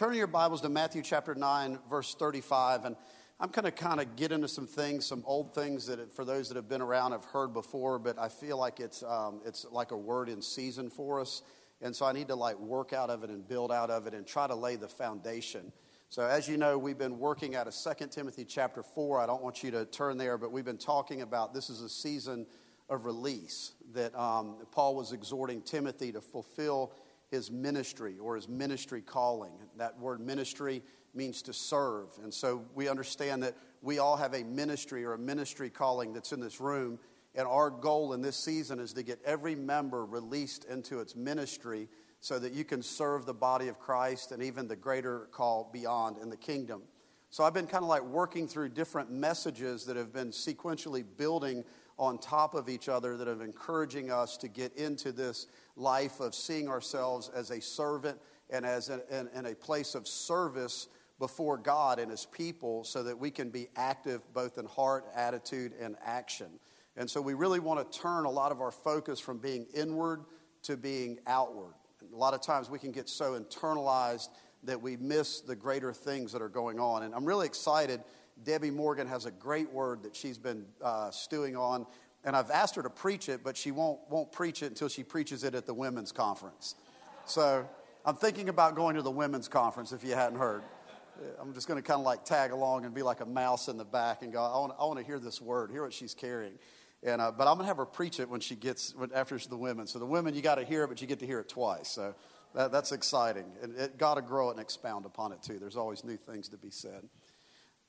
Turn your Bibles to Matthew chapter 9, verse 35. And I'm going to kind of get into some things, some old things that for those that have been around have heard before, but I feel like it's, um, it's like a word in season for us. And so I need to like work out of it and build out of it and try to lay the foundation. So as you know, we've been working out of 2 Timothy chapter 4. I don't want you to turn there, but we've been talking about this is a season of release that um, Paul was exhorting Timothy to fulfill his ministry or his ministry calling. That word ministry means to serve. And so we understand that we all have a ministry or a ministry calling that's in this room. And our goal in this season is to get every member released into its ministry so that you can serve the body of Christ and even the greater call beyond in the kingdom. So I've been kind of like working through different messages that have been sequentially building on top of each other that are encouraging us to get into this life of seeing ourselves as a servant and as a, in, in a place of service before God and His people so that we can be active both in heart, attitude, and action. And so we really want to turn a lot of our focus from being inward to being outward. And a lot of times we can get so internalized that we miss the greater things that are going on. And I'm really excited Debbie Morgan has a great word that she's been uh, stewing on, and I've asked her to preach it, but she won't, won't preach it until she preaches it at the women's conference. So I'm thinking about going to the women's conference if you hadn't heard. I'm just going to kind of like tag along and be like a mouse in the back and go, I want, I want to hear this word, hear what she's carrying. And, uh, but I'm going to have her preach it when she gets, when, after the women. So the women, you got to hear it, but you get to hear it twice. So that, that's exciting. And it got to grow it and expound upon it too. There's always new things to be said.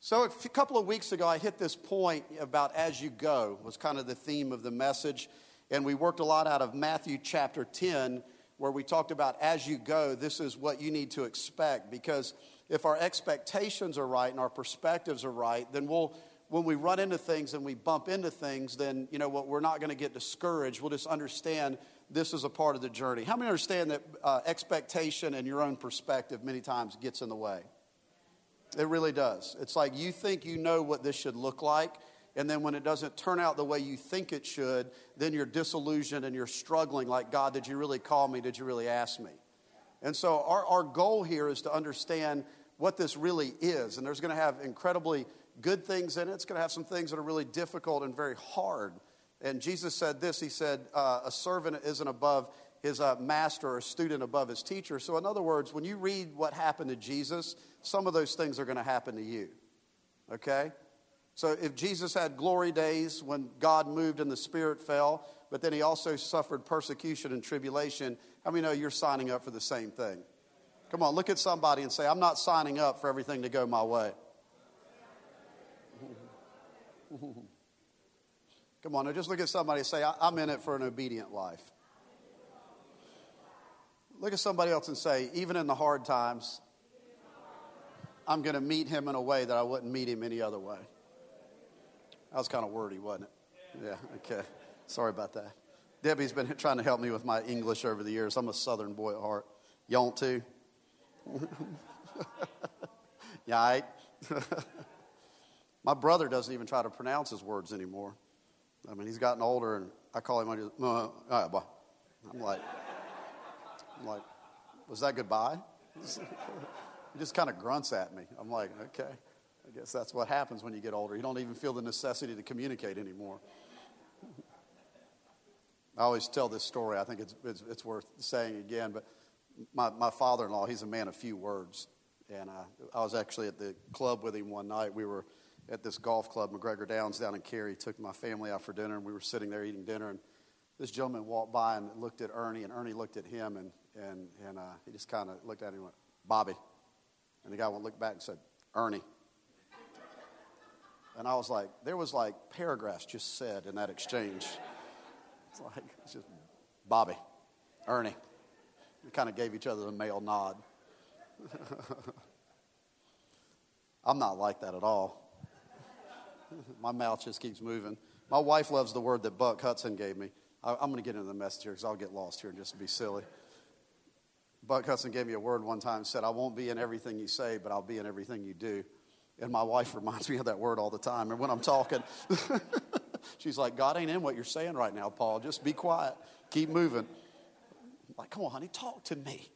So, a couple of weeks ago, I hit this point about as you go, was kind of the theme of the message. And we worked a lot out of Matthew chapter 10, where we talked about as you go, this is what you need to expect. Because if our expectations are right and our perspectives are right, then we'll, when we run into things and we bump into things, then, you know what, we're not going to get discouraged. We'll just understand this is a part of the journey. How many understand that uh, expectation and your own perspective many times gets in the way? It really does. It's like you think you know what this should look like, and then when it doesn't turn out the way you think it should, then you're disillusioned and you're struggling like, God, did you really call me? Did you really ask me? And so our, our goal here is to understand what this really is. And there's going to have incredibly good things in it. It's going to have some things that are really difficult and very hard. And Jesus said this He said, uh, A servant isn't above his uh, master or a student above his teacher. So, in other words, when you read what happened to Jesus, some of those things are going to happen to you. Okay? So, if Jesus had glory days when God moved and the Spirit fell, but then he also suffered persecution and tribulation, how many know you're signing up for the same thing? Come on, look at somebody and say, I'm not signing up for everything to go my way. Come on, now just look at somebody and say, I'm in it for an obedient life. Look at somebody else and say, even in the hard times, I'm going to meet him in a way that I wouldn't meet him any other way. That was kind of wordy, wasn't it? Yeah, okay. Sorry about that. Debbie's been trying to help me with my English over the years. I'm a southern boy at heart. You want to? yeah, right? my brother doesn't even try to pronounce his words anymore. I mean, he's gotten older, and I call him, uh, I'm like, I'm like, was that goodbye? he just kind of grunts at me. I'm like, okay. I guess that's what happens when you get older. You don't even feel the necessity to communicate anymore. I always tell this story. I think it's, it's, it's worth saying again. But my, my father in law, he's a man of few words. And I, I was actually at the club with him one night. We were at this golf club, MacGregor Downs, down in Cary. Took my family out for dinner, and we were sitting there eating dinner. And this gentleman walked by and looked at Ernie, and Ernie looked at him, and, and, and uh, he just kind of looked at him and went, Bobby. And the guy went looked back and said, Ernie. And I was like, there was like paragraphs just said in that exchange. It's like, it's just Bobby, Ernie. We kind of gave each other the male nod. I'm not like that at all. My mouth just keeps moving. My wife loves the word that Buck Hudson gave me. I, am going to get into the message here because I'll get lost here and just be silly. Buck Hudson gave me a word one time, said, I won't be in everything you say, but I'll be in everything you do. And my wife reminds me of that word all the time. And when I'm talking, she's like, God ain't in what you're saying right now, Paul. Just be quiet. Keep moving. I'm like, come on, honey, talk to me.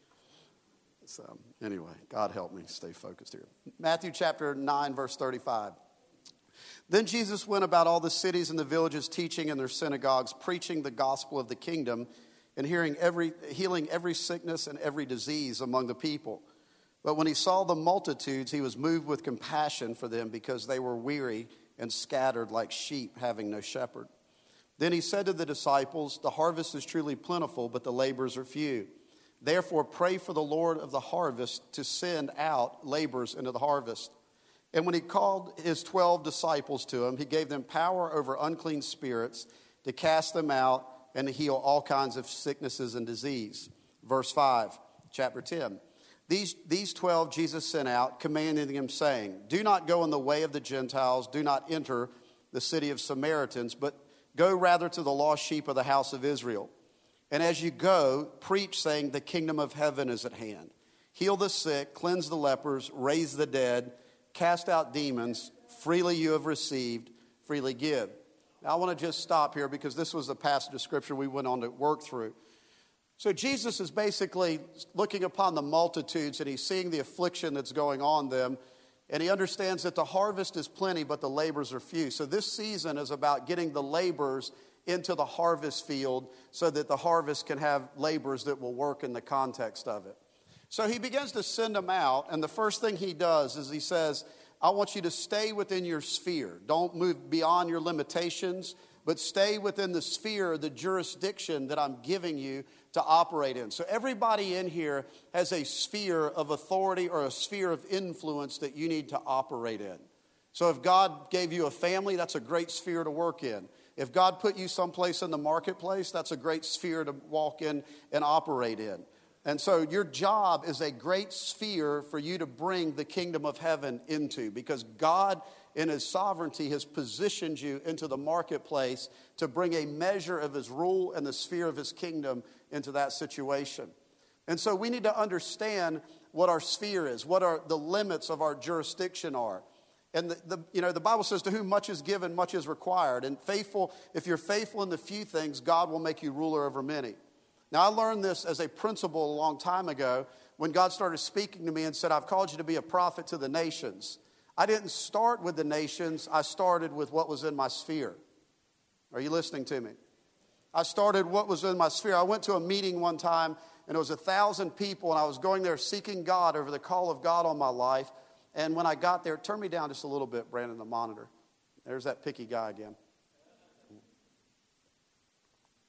So, anyway, God help me stay focused here. Matthew chapter 9, verse 35. Then Jesus went about all the cities and the villages, teaching in their synagogues, preaching the gospel of the kingdom, and hearing every, healing every sickness and every disease among the people. But when he saw the multitudes, he was moved with compassion for them because they were weary and scattered like sheep having no shepherd. Then he said to the disciples, The harvest is truly plentiful, but the laborers are few. Therefore, pray for the Lord of the harvest to send out laborers into the harvest. And when he called his 12 disciples to him, he gave them power over unclean spirits to cast them out and to heal all kinds of sicknesses and disease. Verse 5, chapter 10. These, these 12 Jesus sent out, commanding them, saying, Do not go in the way of the Gentiles, do not enter the city of Samaritans, but go rather to the lost sheep of the house of Israel. And as you go, preach, saying, The kingdom of heaven is at hand. Heal the sick, cleanse the lepers, raise the dead, cast out demons. Freely you have received, freely give. Now, I want to just stop here because this was the passage of scripture we went on to work through. So, Jesus is basically looking upon the multitudes and he's seeing the affliction that's going on them. And he understands that the harvest is plenty, but the laborers are few. So, this season is about getting the laborers into the harvest field so that the harvest can have laborers that will work in the context of it. So he begins to send them out, and the first thing he does is he says, I want you to stay within your sphere. Don't move beyond your limitations, but stay within the sphere, the jurisdiction that I'm giving you to operate in. So everybody in here has a sphere of authority or a sphere of influence that you need to operate in. So if God gave you a family, that's a great sphere to work in. If God put you someplace in the marketplace, that's a great sphere to walk in and operate in. And so your job is a great sphere for you to bring the kingdom of heaven into because God, in His sovereignty, has positioned you into the marketplace to bring a measure of His rule and the sphere of His kingdom into that situation. And so we need to understand what our sphere is, what our, the limits of our jurisdiction are. And the, the, you know, the Bible says, to whom much is given, much is required. And faithful, if you're faithful in the few things, God will make you ruler over many. Now, I learned this as a principle a long time ago when God started speaking to me and said, I've called you to be a prophet to the nations. I didn't start with the nations, I started with what was in my sphere. Are you listening to me? I started what was in my sphere. I went to a meeting one time, and it was a thousand people, and I was going there seeking God over the call of God on my life. And when I got there, turn me down just a little bit, Brandon, the monitor. There's that picky guy again.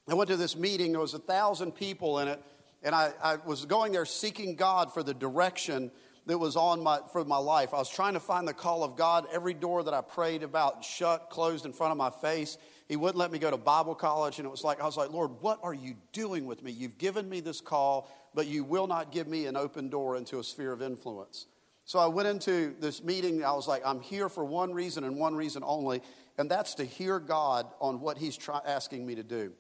I went to this meeting, there was a thousand people in it, and I, I was going there seeking God for the direction that was on my for my life. I was trying to find the call of God. Every door that I prayed about shut, closed in front of my face. He wouldn't let me go to Bible college, and it was like I was like, Lord, what are you doing with me? You've given me this call, but you will not give me an open door into a sphere of influence. So I went into this meeting. I was like, I'm here for one reason and one reason only, and that's to hear God on what He's try- asking me to do.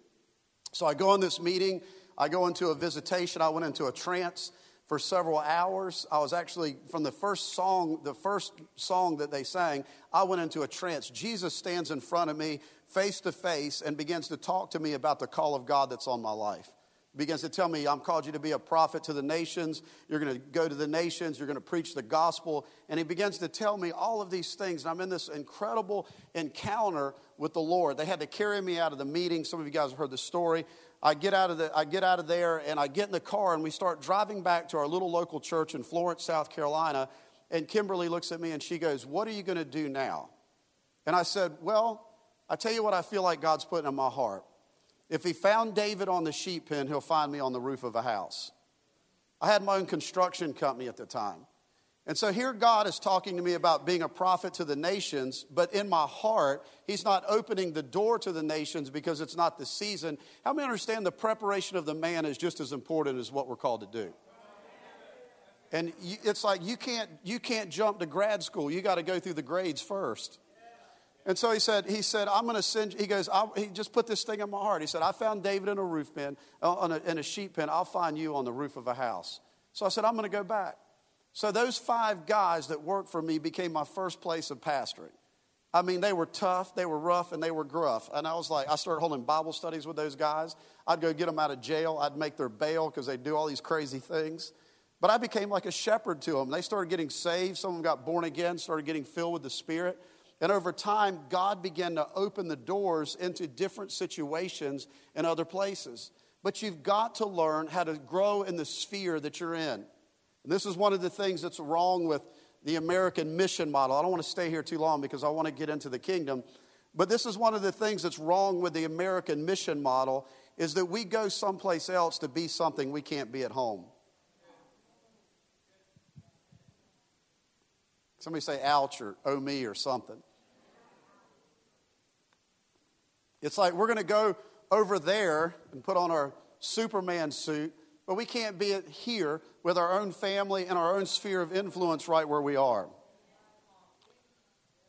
So I go in this meeting. I go into a visitation. I went into a trance for several hours. I was actually, from the first song, the first song that they sang, I went into a trance. Jesus stands in front of me face to face and begins to talk to me about the call of God that's on my life begins to tell me, I'm called you to be a prophet to the nations. You're going to go to the nations. You're going to preach the gospel. And he begins to tell me all of these things. And I'm in this incredible encounter with the Lord. They had to carry me out of the meeting. Some of you guys have heard the story. I get out of the, I get out of there and I get in the car and we start driving back to our little local church in Florence, South Carolina. And Kimberly looks at me and she goes, What are you going to do now? And I said, Well, I tell you what I feel like God's putting in my heart. If he found David on the sheep pen, he'll find me on the roof of a house. I had my own construction company at the time. And so here God is talking to me about being a prophet to the nations, but in my heart, He's not opening the door to the nations because it's not the season. How many understand the preparation of the man is just as important as what we're called to do? And it's like you can't, you can't jump to grad school. You got to go through the grades first. And so he said, he said, I'm going to send, he goes, he just put this thing in my heart. He said, I found David in a roof pen, uh, a, in a sheep pen. I'll find you on the roof of a house. So I said, I'm going to go back. So those five guys that worked for me became my first place of pastoring. I mean, they were tough, they were rough, and they were gruff. And I was like, I started holding Bible studies with those guys. I'd go get them out of jail. I'd make their bail because they'd do all these crazy things. But I became like a shepherd to them. They started getting saved. Some of them got born again, started getting filled with the Spirit. And over time, God began to open the doors into different situations in other places. But you've got to learn how to grow in the sphere that you're in. And this is one of the things that's wrong with the American mission model. I don't want to stay here too long because I want to get into the kingdom. But this is one of the things that's wrong with the American mission model is that we go someplace else to be something we can't be at home. Somebody say ouch or oh me or something. It's like we're going to go over there and put on our Superman suit, but we can't be here with our own family and our own sphere of influence right where we are.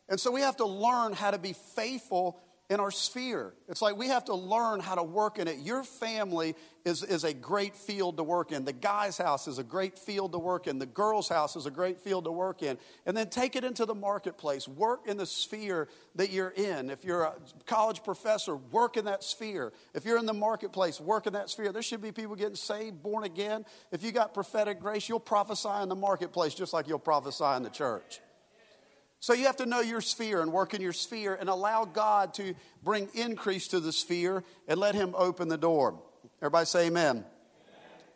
And so we have to learn how to be faithful in our sphere. It's like we have to learn how to work in it. Your family is, is a great field to work in. The guy's house is a great field to work in. The girl's house is a great field to work in. And then take it into the marketplace. Work in the sphere that you're in. If you're a college professor, work in that sphere. If you're in the marketplace, work in that sphere. There should be people getting saved, born again. If you got prophetic grace, you'll prophesy in the marketplace just like you'll prophesy in the church. So you have to know your sphere and work in your sphere and allow God to bring increase to the sphere and let Him open the door. Everybody say amen.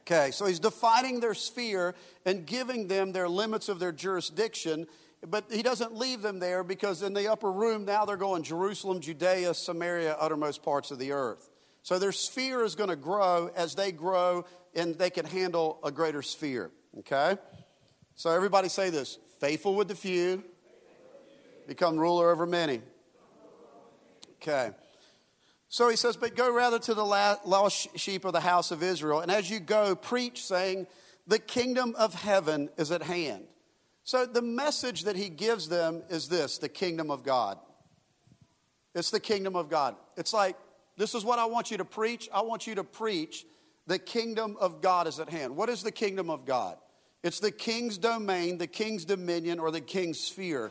Okay, so he's defining their sphere and giving them their limits of their jurisdiction, but he doesn't leave them there because in the upper room now they're going Jerusalem, Judea, Samaria, uttermost parts of the earth. So their sphere is going to grow as they grow and they can handle a greater sphere. Okay? So everybody say this faithful with the few, become ruler over many. Okay. So he says, But go rather to the lost sheep of the house of Israel, and as you go, preach, saying, The kingdom of heaven is at hand. So the message that he gives them is this the kingdom of God. It's the kingdom of God. It's like, this is what I want you to preach. I want you to preach the kingdom of God is at hand. What is the kingdom of God? It's the king's domain, the king's dominion, or the king's sphere.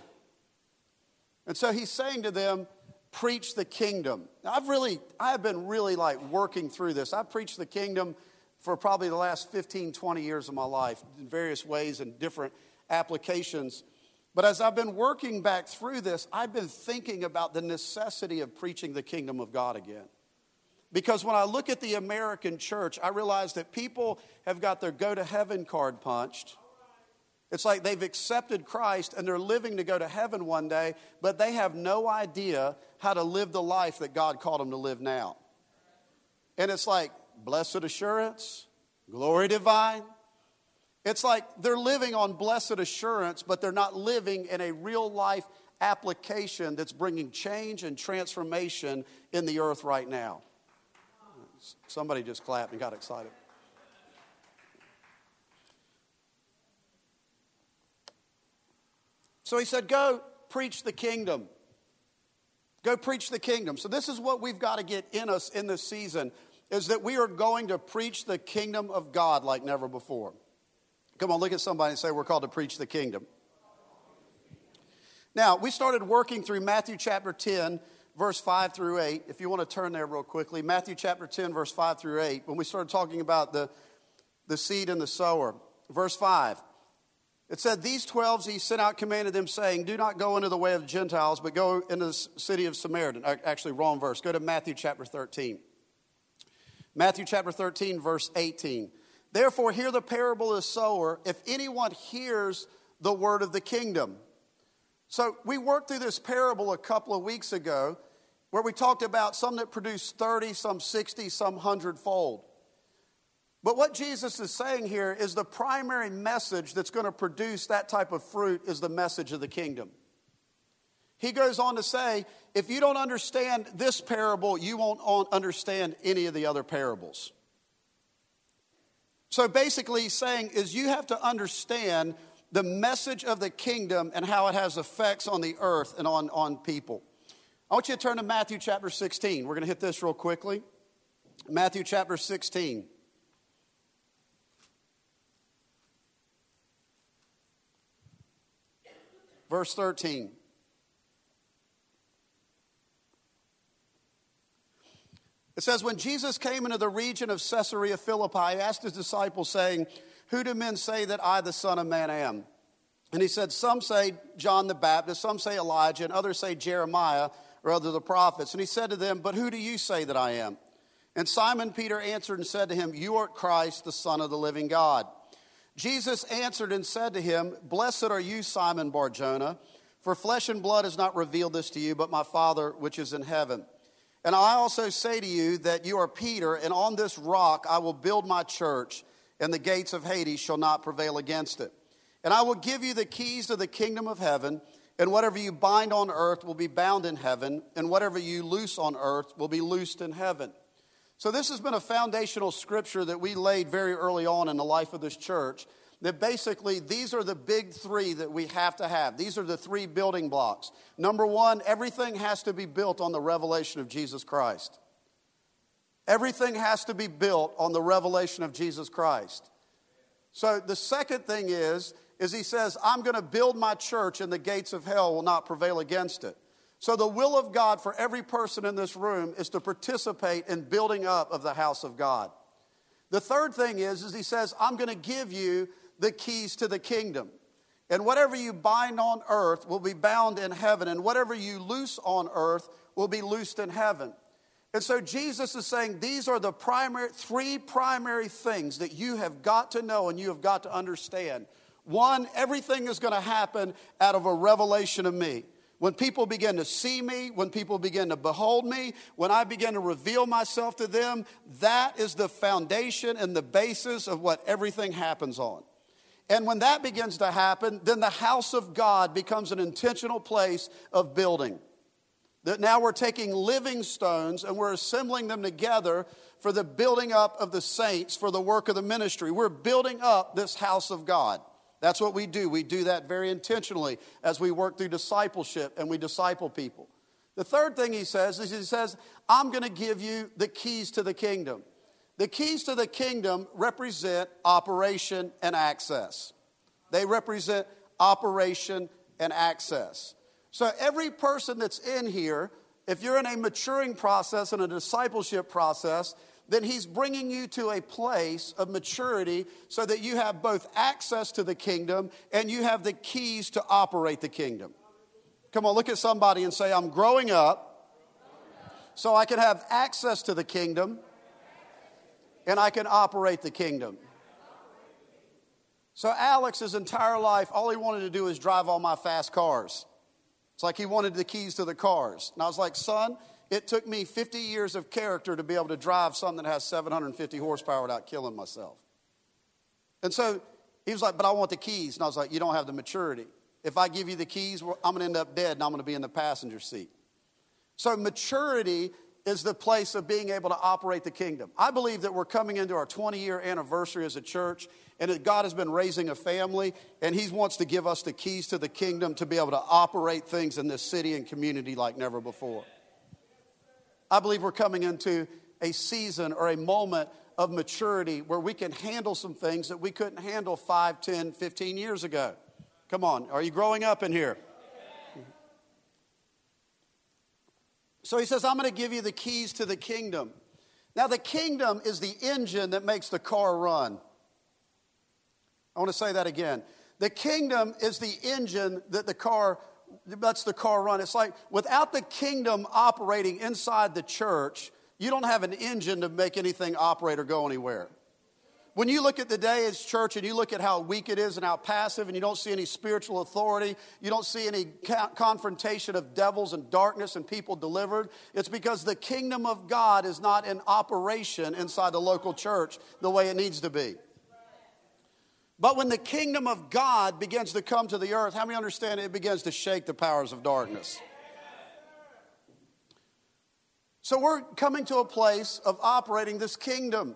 And so he's saying to them, preach the kingdom. Now, I've really, I have been really like working through this. I've preached the kingdom for probably the last 15, 20 years of my life in various ways and different applications. But as I've been working back through this, I've been thinking about the necessity of preaching the kingdom of God again. Because when I look at the American church, I realize that people have got their go to heaven card punched it's like they've accepted Christ and they're living to go to heaven one day, but they have no idea how to live the life that God called them to live now. And it's like, blessed assurance, glory divine. It's like they're living on blessed assurance, but they're not living in a real life application that's bringing change and transformation in the earth right now. Somebody just clapped and got excited. So he said, Go preach the kingdom. Go preach the kingdom. So this is what we've got to get in us in this season is that we are going to preach the kingdom of God like never before. Come on, look at somebody and say, We're called to preach the kingdom. Now, we started working through Matthew chapter 10, verse 5 through 8. If you want to turn there real quickly, Matthew chapter 10, verse 5 through 8, when we started talking about the, the seed and the sower. Verse 5 it said, These twelve he sent out, commanded them, saying, Do not go into the way of the Gentiles, but go into the city of Samaritan. Actually, wrong verse. Go to Matthew chapter 13. Matthew chapter 13, verse 18. Therefore, hear the parable of the sower. If anyone hears the word of the kingdom. So, we worked through this parable a couple of weeks ago where we talked about some that produce 30, some 60, some 100 fold. But what Jesus is saying here is the primary message that's going to produce that type of fruit is the message of the kingdom. He goes on to say, if you don't understand this parable, you won't understand any of the other parables. So basically, he's saying is you have to understand the message of the kingdom and how it has effects on the earth and on, on people. I want you to turn to Matthew chapter 16. We're going to hit this real quickly. Matthew chapter 16. Verse 13. It says, When Jesus came into the region of Caesarea Philippi, he asked his disciples, saying, Who do men say that I, the Son of Man, am? And he said, Some say John the Baptist, some say Elijah, and others say Jeremiah or other the prophets. And he said to them, But who do you say that I am? And Simon Peter answered and said to him, You art Christ, the Son of the living God. Jesus answered and said to him, Blessed are you, Simon Barjona, for flesh and blood has not revealed this to you, but my Father which is in heaven. And I also say to you that you are Peter, and on this rock I will build my church, and the gates of Hades shall not prevail against it. And I will give you the keys to the kingdom of heaven, and whatever you bind on earth will be bound in heaven, and whatever you loose on earth will be loosed in heaven. So, this has been a foundational scripture that we laid very early on in the life of this church. That basically, these are the big three that we have to have. These are the three building blocks. Number one, everything has to be built on the revelation of Jesus Christ. Everything has to be built on the revelation of Jesus Christ. So, the second thing is is he says, I'm going to build my church and the gates of hell will not prevail against it. So, the will of God for every person in this room is to participate in building up of the house of God. The third thing is, is he says, I'm going to give you the keys to the kingdom. And whatever you bind on earth will be bound in heaven, and whatever you loose on earth will be loosed in heaven. And so Jesus is saying these are the primary, three primary things that you have got to know and you have got to understand one, everything is going to happen out of a revelation of me. When people begin to see me, when people begin to behold me, when I begin to reveal myself to them, that is the foundation and the basis of what everything happens on. And when that begins to happen, then the house of God becomes an intentional place of building. That now we're taking living stones and we're assembling them together for the building up of the saints for the work of the ministry. We're building up this house of God. That's what we do. We do that very intentionally as we work through discipleship and we disciple people. The third thing he says is he says, I'm going to give you the keys to the kingdom. The keys to the kingdom represent operation and access. They represent operation and access. So every person that's in here, if you're in a maturing process and a discipleship process, then He's bringing you to a place of maturity so that you have both access to the kingdom and you have the keys to operate the kingdom. Come on, look at somebody and say, I'm growing up so I can have access to the kingdom and I can operate the kingdom. So, Alex, his entire life, all he wanted to do was drive all my fast cars. It's like he wanted the keys to the cars. And I was like, son, it took me 50 years of character to be able to drive something that has 750 horsepower without killing myself. And so he was like, But I want the keys. And I was like, You don't have the maturity. If I give you the keys, I'm going to end up dead and I'm going to be in the passenger seat. So maturity is the place of being able to operate the kingdom. I believe that we're coming into our 20 year anniversary as a church, and that God has been raising a family, and He wants to give us the keys to the kingdom to be able to operate things in this city and community like never before. I believe we're coming into a season or a moment of maturity where we can handle some things that we couldn't handle 5, 10, 15 years ago. Come on, are you growing up in here? So he says, I'm going to give you the keys to the kingdom. Now, the kingdom is the engine that makes the car run. I want to say that again. The kingdom is the engine that the car lets the car run. It's like without the kingdom operating inside the church, you don't have an engine to make anything operate or go anywhere. When you look at the day as church and you look at how weak it is and how passive, and you don't see any spiritual authority, you don't see any confrontation of devils and darkness and people delivered, it's because the kingdom of God is not in operation inside the local church the way it needs to be. But when the kingdom of God begins to come to the earth, how many understand it begins to shake the powers of darkness? So we're coming to a place of operating this kingdom.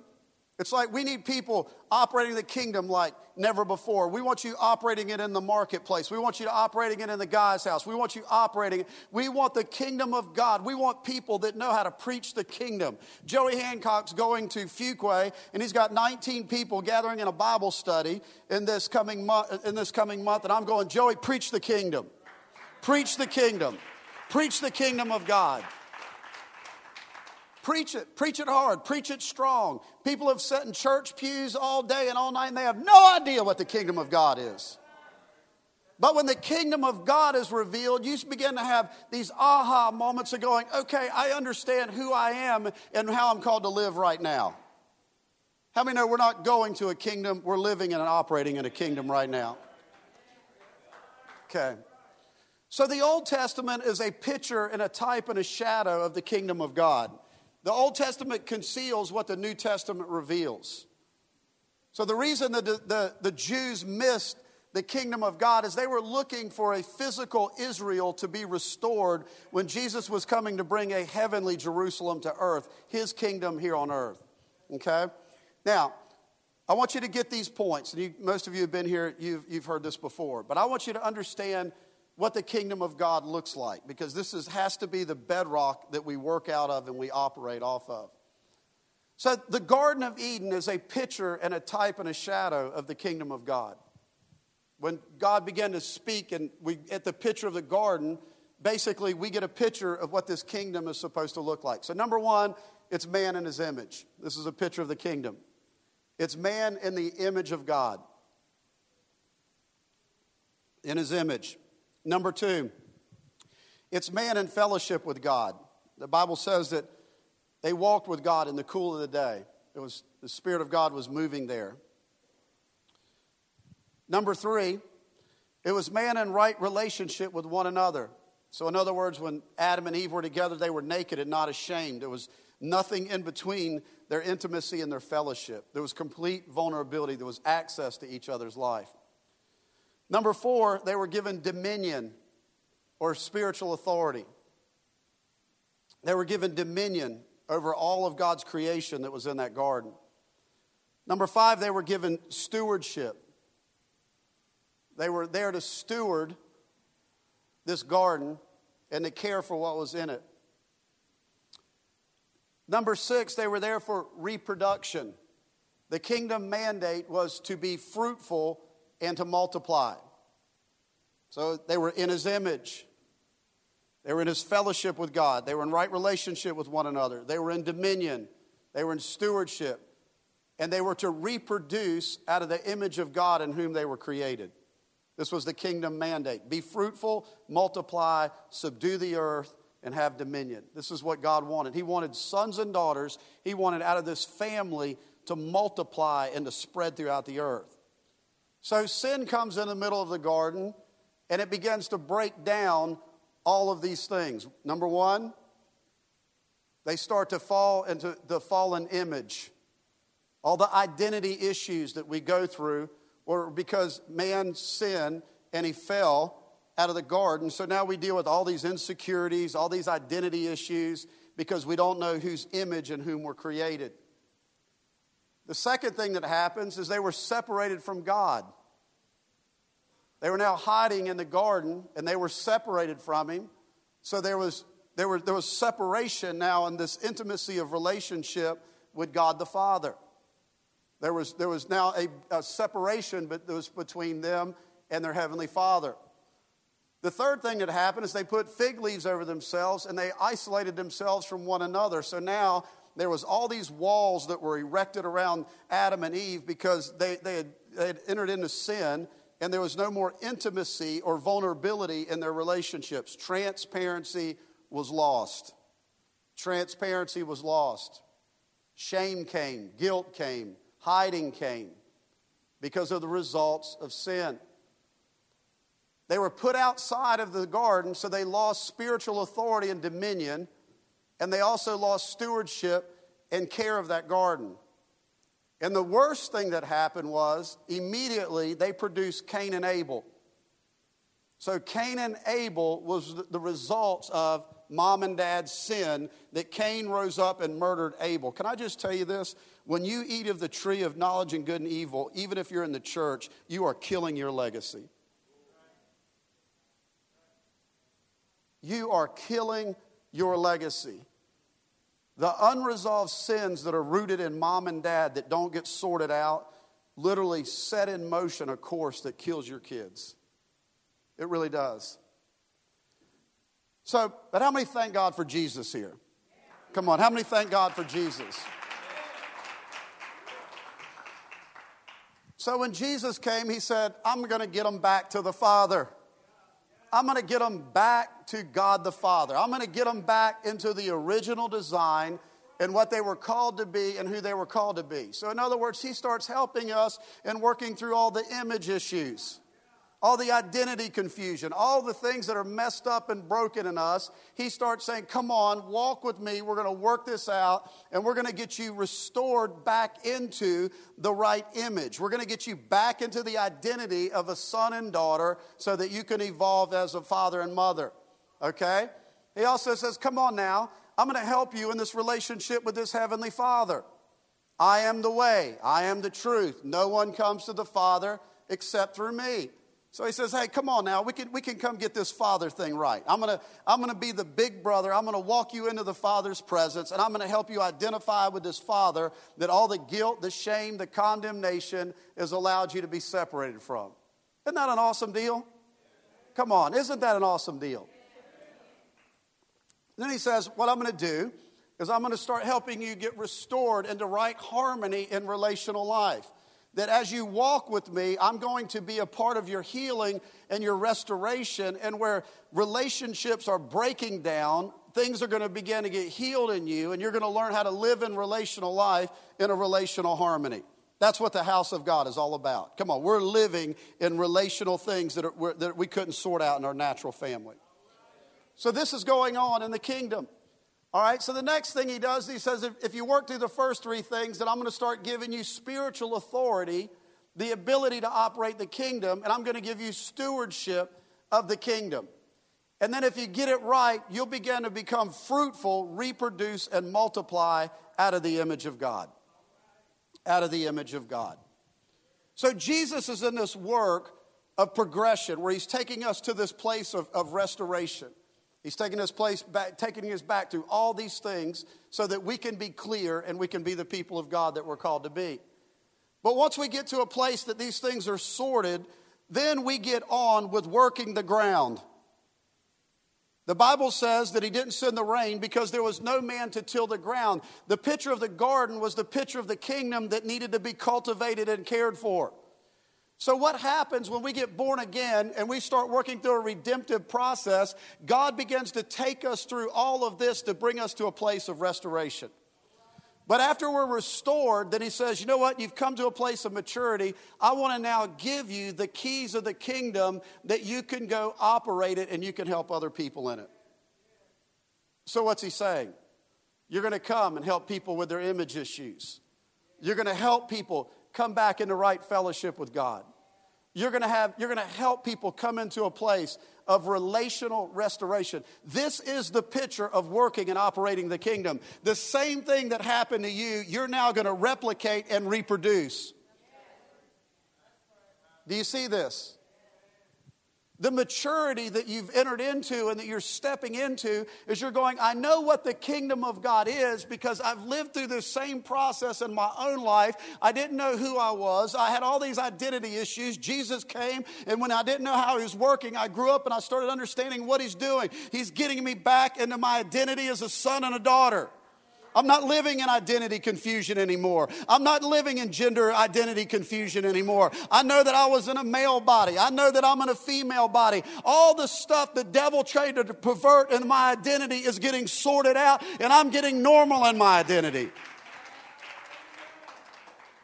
It's like we need people operating the kingdom like never before. We want you operating it in the marketplace. We want you operating it in the guy's house. We want you operating it. We want the kingdom of God. We want people that know how to preach the kingdom. Joey Hancock's going to Fuquay, and he's got 19 people gathering in a Bible study in this coming month. In this coming month, and I'm going, Joey, preach the kingdom. Preach the kingdom. Preach the kingdom of God. Preach it, preach it hard, preach it strong. People have sat in church pews all day and all night and they have no idea what the kingdom of God is. But when the kingdom of God is revealed, you begin to have these aha moments of going, okay, I understand who I am and how I'm called to live right now. How many know we're not going to a kingdom, we're living and operating in a kingdom right now? Okay. So the Old Testament is a picture and a type and a shadow of the kingdom of God. The Old Testament conceals what the New Testament reveals. So, the reason that the, the, the, Jews missed the kingdom of God is they were looking for a physical Israel to be restored when Jesus was coming to bring a heavenly Jerusalem to earth, his kingdom here on earth. Okay? Now, I want you to get these points. And you, most of you have been here, you've, you've heard this before. But I want you to understand what the kingdom of God looks like because this is, has to be the bedrock that we work out of and we operate off of. So, the Garden of Eden is a picture and a type and a shadow of the kingdom of God. When God began to speak, and we at the picture of the garden, basically we get a picture of what this kingdom is supposed to look like. So, number one, it's man in his image. This is a picture of the kingdom. It's man in the image of God. In his image. Number two, it's man in fellowship with God. The Bible says that they walked with God in the cool of the day. It was the Spirit of God was moving there. Number three, it was man in right relationship with one another. So, in other words, when Adam and Eve were together, they were naked and not ashamed. There was nothing in between their intimacy and their fellowship. There was complete vulnerability, there was access to each other's life. Number four, they were given dominion or spiritual authority. They were given dominion over all of God's creation that was in that garden. Number five, they were given stewardship. They were there to steward this garden and to care for what was in it. Number six, they were there for reproduction. The kingdom mandate was to be fruitful and to multiply. So they were in his image. They were in his fellowship with God. They were in right relationship with one another. They were in dominion. They were in stewardship. And they were to reproduce out of the image of God in whom they were created. This was the kingdom mandate be fruitful, multiply, subdue the earth, and have dominion. This is what God wanted. He wanted sons and daughters, He wanted out of this family to multiply and to spread throughout the earth. So sin comes in the middle of the garden and it begins to break down all of these things. Number one, they start to fall into the fallen image. All the identity issues that we go through were because man sinned and he fell out of the garden. So now we deal with all these insecurities, all these identity issues because we don't know whose image and whom we're created. The second thing that happens is they were separated from God. They were now hiding in the garden and they were separated from him. So there was, there, were, there was separation now in this intimacy of relationship with God the Father. There was, there was now a, a separation but was between them and their Heavenly Father. The third thing that happened is they put fig leaves over themselves and they isolated themselves from one another. So now there was all these walls that were erected around Adam and Eve because they, they, had, they had entered into sin and there was no more intimacy or vulnerability in their relationships. Transparency was lost. Transparency was lost. Shame came, guilt came, hiding came because of the results of sin. They were put outside of the garden, so they lost spiritual authority and dominion, and they also lost stewardship and care of that garden. And the worst thing that happened was immediately they produced Cain and Abel. So Cain and Abel was the results of mom and dad's sin that Cain rose up and murdered Abel. Can I just tell you this? When you eat of the tree of knowledge and good and evil, even if you're in the church, you are killing your legacy. You are killing your legacy. The unresolved sins that are rooted in mom and dad that don't get sorted out literally set in motion a course that kills your kids. It really does. So, but how many thank God for Jesus here? Come on, how many thank God for Jesus? So when Jesus came, he said, I'm going to get them back to the Father. I'm going to get them back to God the Father. I'm going to get them back into the original design and what they were called to be and who they were called to be. So, in other words, he starts helping us and working through all the image issues all the identity confusion, all the things that are messed up and broken in us, he starts saying, Come on, walk with me. We're going to work this out and we're going to get you restored back into the right image. We're going to get you back into the identity of a son and daughter so that you can evolve as a father and mother. Okay? He also says, Come on now, I'm going to help you in this relationship with this heavenly father. I am the way, I am the truth. No one comes to the Father except through me. So he says, Hey, come on now, we can, we can come get this father thing right. I'm gonna, I'm gonna be the big brother. I'm gonna walk you into the father's presence, and I'm gonna help you identify with this father that all the guilt, the shame, the condemnation is allowed you to be separated from. Isn't that an awesome deal? Come on, isn't that an awesome deal? Then he says, What I'm gonna do is I'm gonna start helping you get restored into right harmony in relational life that as you walk with me, I'm going to be a part of your healing and your restoration. And where relationships are breaking down, things are going to begin to get healed in you, and you're going to learn how to live in relational life in a relational harmony. That's what the house of God is all about. Come on, we're living in relational things that, are, that we couldn't sort out in our natural family. So, this is going on in the kingdom. All right, so the next thing he does, he says, if, if you work through the first three things, then I'm going to start giving you spiritual authority, the ability to operate the kingdom, and I'm going to give you stewardship of the kingdom. And then if you get it right, you'll begin to become fruitful, reproduce, and multiply out of the image of God. Out of the image of God. So Jesus is in this work of progression where he's taking us to this place of, of restoration. He's taking us place back, taking us back through all these things so that we can be clear and we can be the people of God that we're called to be. But once we get to a place that these things are sorted, then we get on with working the ground. The Bible says that he didn't send the rain because there was no man to till the ground. The picture of the garden was the picture of the kingdom that needed to be cultivated and cared for. So, what happens when we get born again and we start working through a redemptive process? God begins to take us through all of this to bring us to a place of restoration. But after we're restored, then he says, You know what? You've come to a place of maturity. I want to now give you the keys of the kingdom that you can go operate it and you can help other people in it. So, what's he saying? You're going to come and help people with their image issues. You're going to help people come back into right fellowship with God. You're going to have you're going to help people come into a place of relational restoration. This is the picture of working and operating the kingdom. The same thing that happened to you, you're now going to replicate and reproduce. Do you see this? The maturity that you've entered into and that you're stepping into is you're going, I know what the kingdom of God is because I've lived through this same process in my own life. I didn't know who I was. I had all these identity issues. Jesus came, and when I didn't know how he was working, I grew up and I started understanding what he's doing. He's getting me back into my identity as a son and a daughter. I'm not living in identity confusion anymore. I'm not living in gender identity confusion anymore. I know that I was in a male body. I know that I'm in a female body. All the stuff the devil tried to pervert in my identity is getting sorted out, and I'm getting normal in my identity.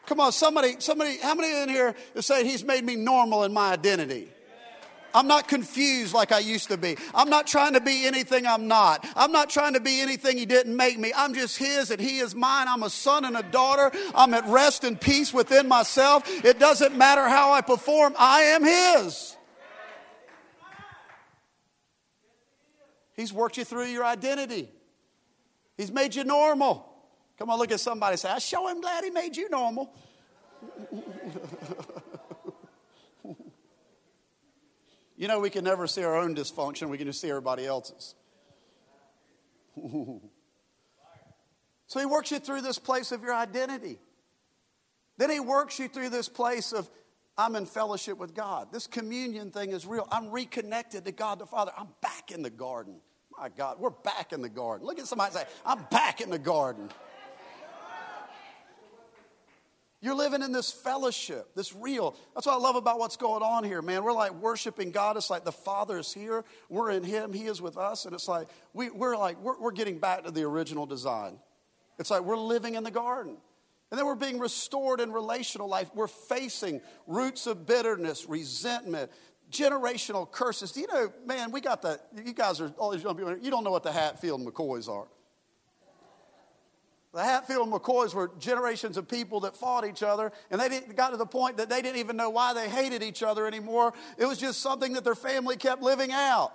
Come on, somebody, somebody, how many in here say he's made me normal in my identity? I'm not confused like I used to be. I'm not trying to be anything I'm not. I'm not trying to be anything He didn't make me. I'm just His and He is mine. I'm a son and a daughter. I'm at rest and peace within myself. It doesn't matter how I perform, I am His. He's worked you through your identity, He's made you normal. Come on, look at somebody say, I show him glad He made you normal. You know, we can never see our own dysfunction, we can just see everybody else's. so he works you through this place of your identity. Then he works you through this place of, I'm in fellowship with God. This communion thing is real. I'm reconnected to God the Father. I'm back in the garden. My God, we're back in the garden. Look at somebody say, I'm back in the garden. You're living in this fellowship, this real. That's what I love about what's going on here, man. We're like worshiping God. It's like the Father is here. We're in Him. He is with us. And it's like we, we're like, we're, we're getting back to the original design. It's like we're living in the garden. And then we're being restored in relational life. We're facing roots of bitterness, resentment, generational curses. Do you know, man, we got the, you guys are, all these young people, you don't know what the Hatfield McCoys are. The Hatfield McCoys were generations of people that fought each other, and they got to the point that they didn't even know why they hated each other anymore. It was just something that their family kept living out.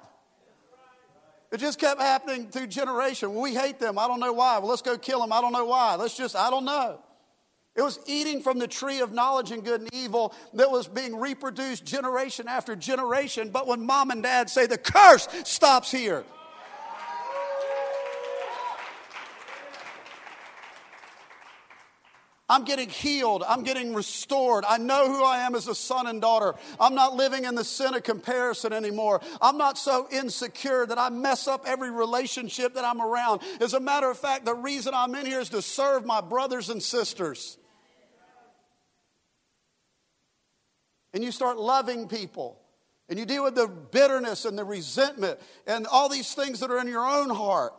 It just kept happening through generation. Well, we hate them. I don't know why. Well, let's go kill them. I don't know why. Let's just, I don't know. It was eating from the tree of knowledge and good and evil that was being reproduced generation after generation. But when mom and dad say the curse stops here, I'm getting healed. I'm getting restored. I know who I am as a son and daughter. I'm not living in the sin of comparison anymore. I'm not so insecure that I mess up every relationship that I'm around. As a matter of fact, the reason I'm in here is to serve my brothers and sisters. And you start loving people. And you deal with the bitterness and the resentment and all these things that are in your own heart.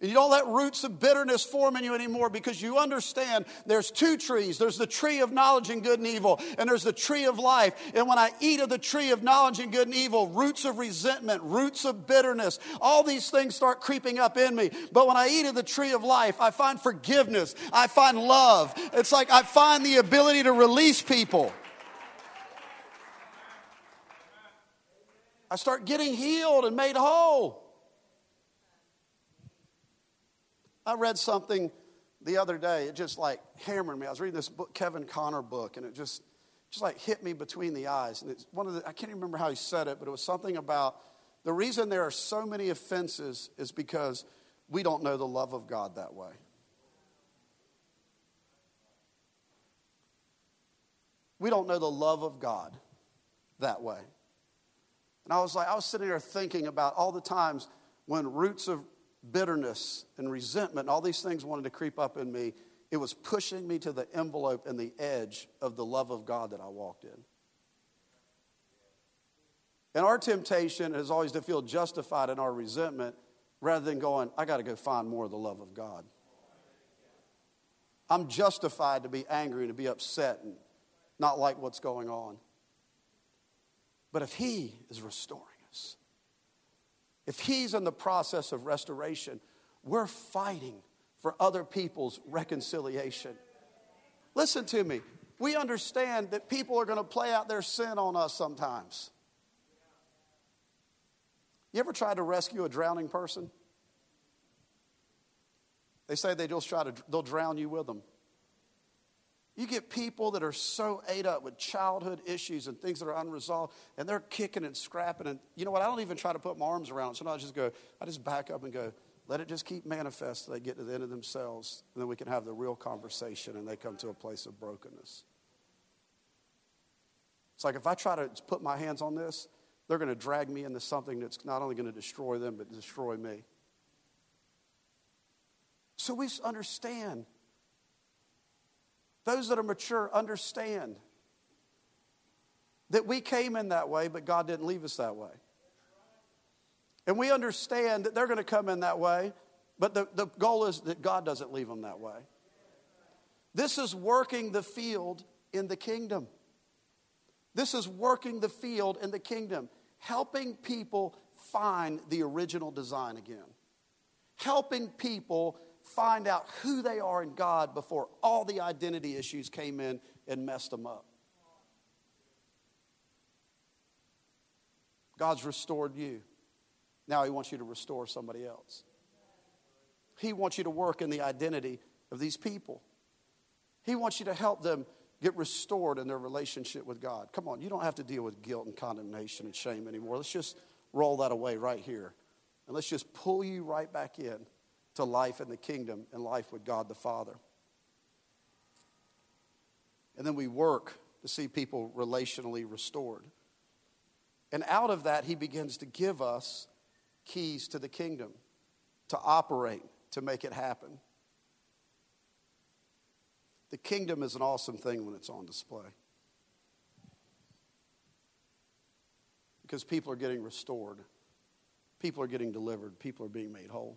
And you don't let roots of bitterness form in you anymore because you understand there's two trees. There's the tree of knowledge and good and evil, and there's the tree of life. And when I eat of the tree of knowledge and good and evil, roots of resentment, roots of bitterness, all these things start creeping up in me. But when I eat of the tree of life, I find forgiveness, I find love. It's like I find the ability to release people. I start getting healed and made whole. I read something the other day. It just like hammered me. I was reading this book, Kevin Conner book, and it just just like hit me between the eyes. And it's one of the I can't remember how he said it, but it was something about the reason there are so many offenses is because we don't know the love of God that way. We don't know the love of God that way. And I was like, I was sitting there thinking about all the times when roots of bitterness and resentment and all these things wanted to creep up in me, it was pushing me to the envelope and the edge of the love of God that I walked in. And our temptation is always to feel justified in our resentment rather than going, I got to go find more of the love of God. I'm justified to be angry and to be upset and not like what's going on. But if He is restoring, if He's in the process of restoration, we're fighting for other people's reconciliation. Listen to me. We understand that people are going to play out their sin on us sometimes. You ever tried to rescue a drowning person? They say they just try to they'll drown you with them. You get people that are so ate up with childhood issues and things that are unresolved, and they're kicking and scrapping. And you know what? I don't even try to put my arms around it. Sometimes I just go, I just back up and go, let it just keep manifest till they get to the end of themselves. And then we can have the real conversation and they come to a place of brokenness. It's like if I try to put my hands on this, they're going to drag me into something that's not only going to destroy them, but destroy me. So we understand those that are mature understand that we came in that way, but God didn't leave us that way. And we understand that they're going to come in that way, but the, the goal is that God doesn't leave them that way. This is working the field in the kingdom. This is working the field in the kingdom, helping people find the original design again, helping people find out who they are in God before all the identity issues came in and messed them up. God's restored you. Now He wants you to restore somebody else. He wants you to work in the identity of these people. He wants you to help them get restored in their relationship with God. Come on, you don't have to deal with guilt and condemnation and shame anymore. Let's just roll that away right here. And let's just pull you right back in to life in the kingdom and life with God the Father. And then we work to see people relationally restored. And out of that, he begins to give us keys to the kingdom to operate, to make it happen. The kingdom is an awesome thing when it's on display. Because people are getting restored, people are getting delivered, people are being made whole.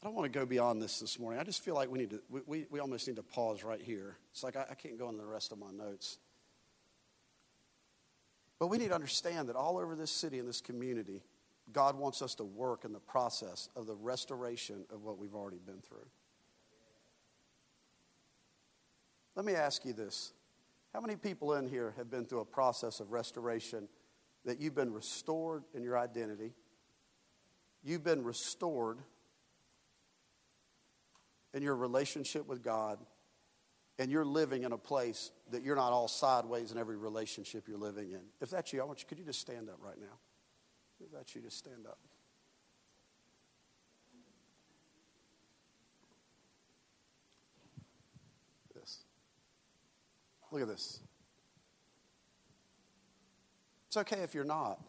I don't want to go beyond this this morning. I just feel like we need to, we, we, almost need to pause right here. It's like I, I can't go into the rest of my notes. But we need to understand that all over this city and this community, God wants us to work in the process of the restoration of what we've already been through. Let me ask you this How many people in here have been through a process of restoration that you've been restored in your identity? You've been restored in your relationship with God, and you're living in a place that you're not all sideways in every relationship you're living in. If that's you, I want you, could you just stand up right now? If that's you, just stand up. This. Look at this. It's okay if you're not.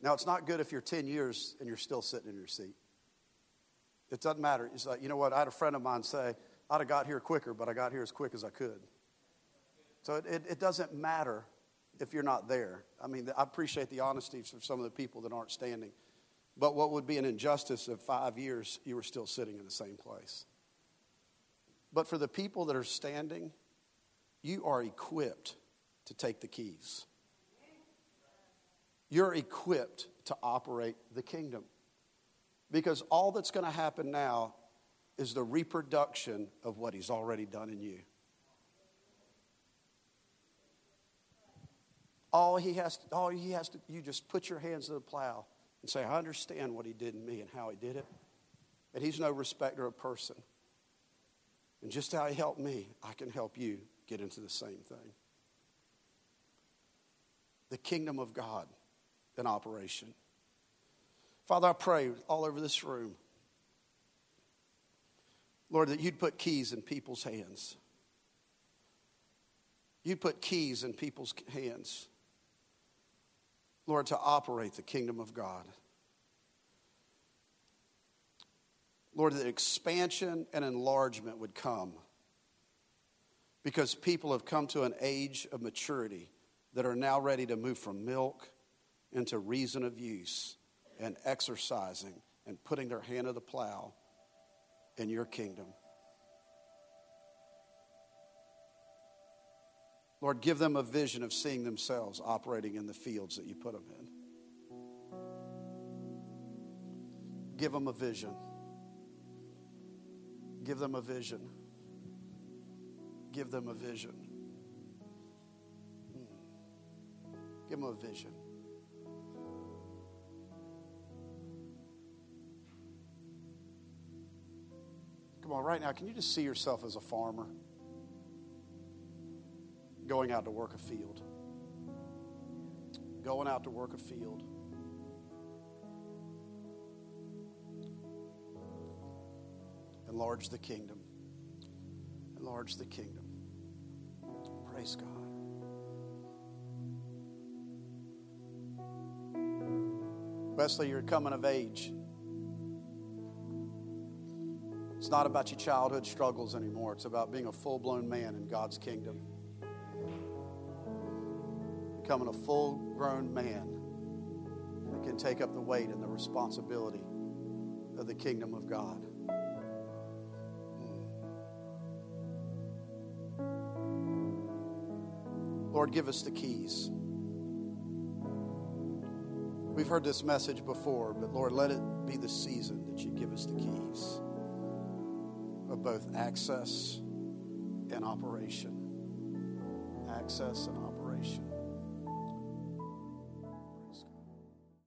Now, it's not good if you're 10 years and you're still sitting in your seat. It doesn't matter. It's like, you know what? I had a friend of mine say, I'd have got here quicker, but I got here as quick as I could. So it, it, it doesn't matter if you're not there. I mean, I appreciate the honesty of some of the people that aren't standing. But what would be an injustice if five years you were still sitting in the same place? But for the people that are standing, you are equipped to take the keys. You're equipped to operate the kingdom. Because all that's going to happen now is the reproduction of what he's already done in you. All he has to, all he has to, you just put your hands to the plow and say, I understand what he did in me and how he did it. And he's no respecter of person. And just how he helped me, I can help you get into the same thing. The kingdom of God in operation. Father, I pray all over this room, Lord, that you'd put keys in people's hands. You'd put keys in people's hands, Lord, to operate the kingdom of God. Lord, that expansion and enlargement would come because people have come to an age of maturity that are now ready to move from milk into reason of use and exercising and putting their hand to the plow in your kingdom. Lord, give them a vision of seeing themselves operating in the fields that you put them in. Give them a vision. Give them a vision. Give them a vision. Hmm. Give them a vision. Come on, right now, can you just see yourself as a farmer going out to work a field? Going out to work a field. Enlarge the kingdom. Enlarge the kingdom. Praise God. Wesley, you're coming of age. Not about your childhood struggles anymore. It's about being a full blown man in God's kingdom. Becoming a full grown man that can take up the weight and the responsibility of the kingdom of God. Lord, give us the keys. We've heard this message before, but Lord, let it be the season that you give us the keys both access and operation. Access and operation.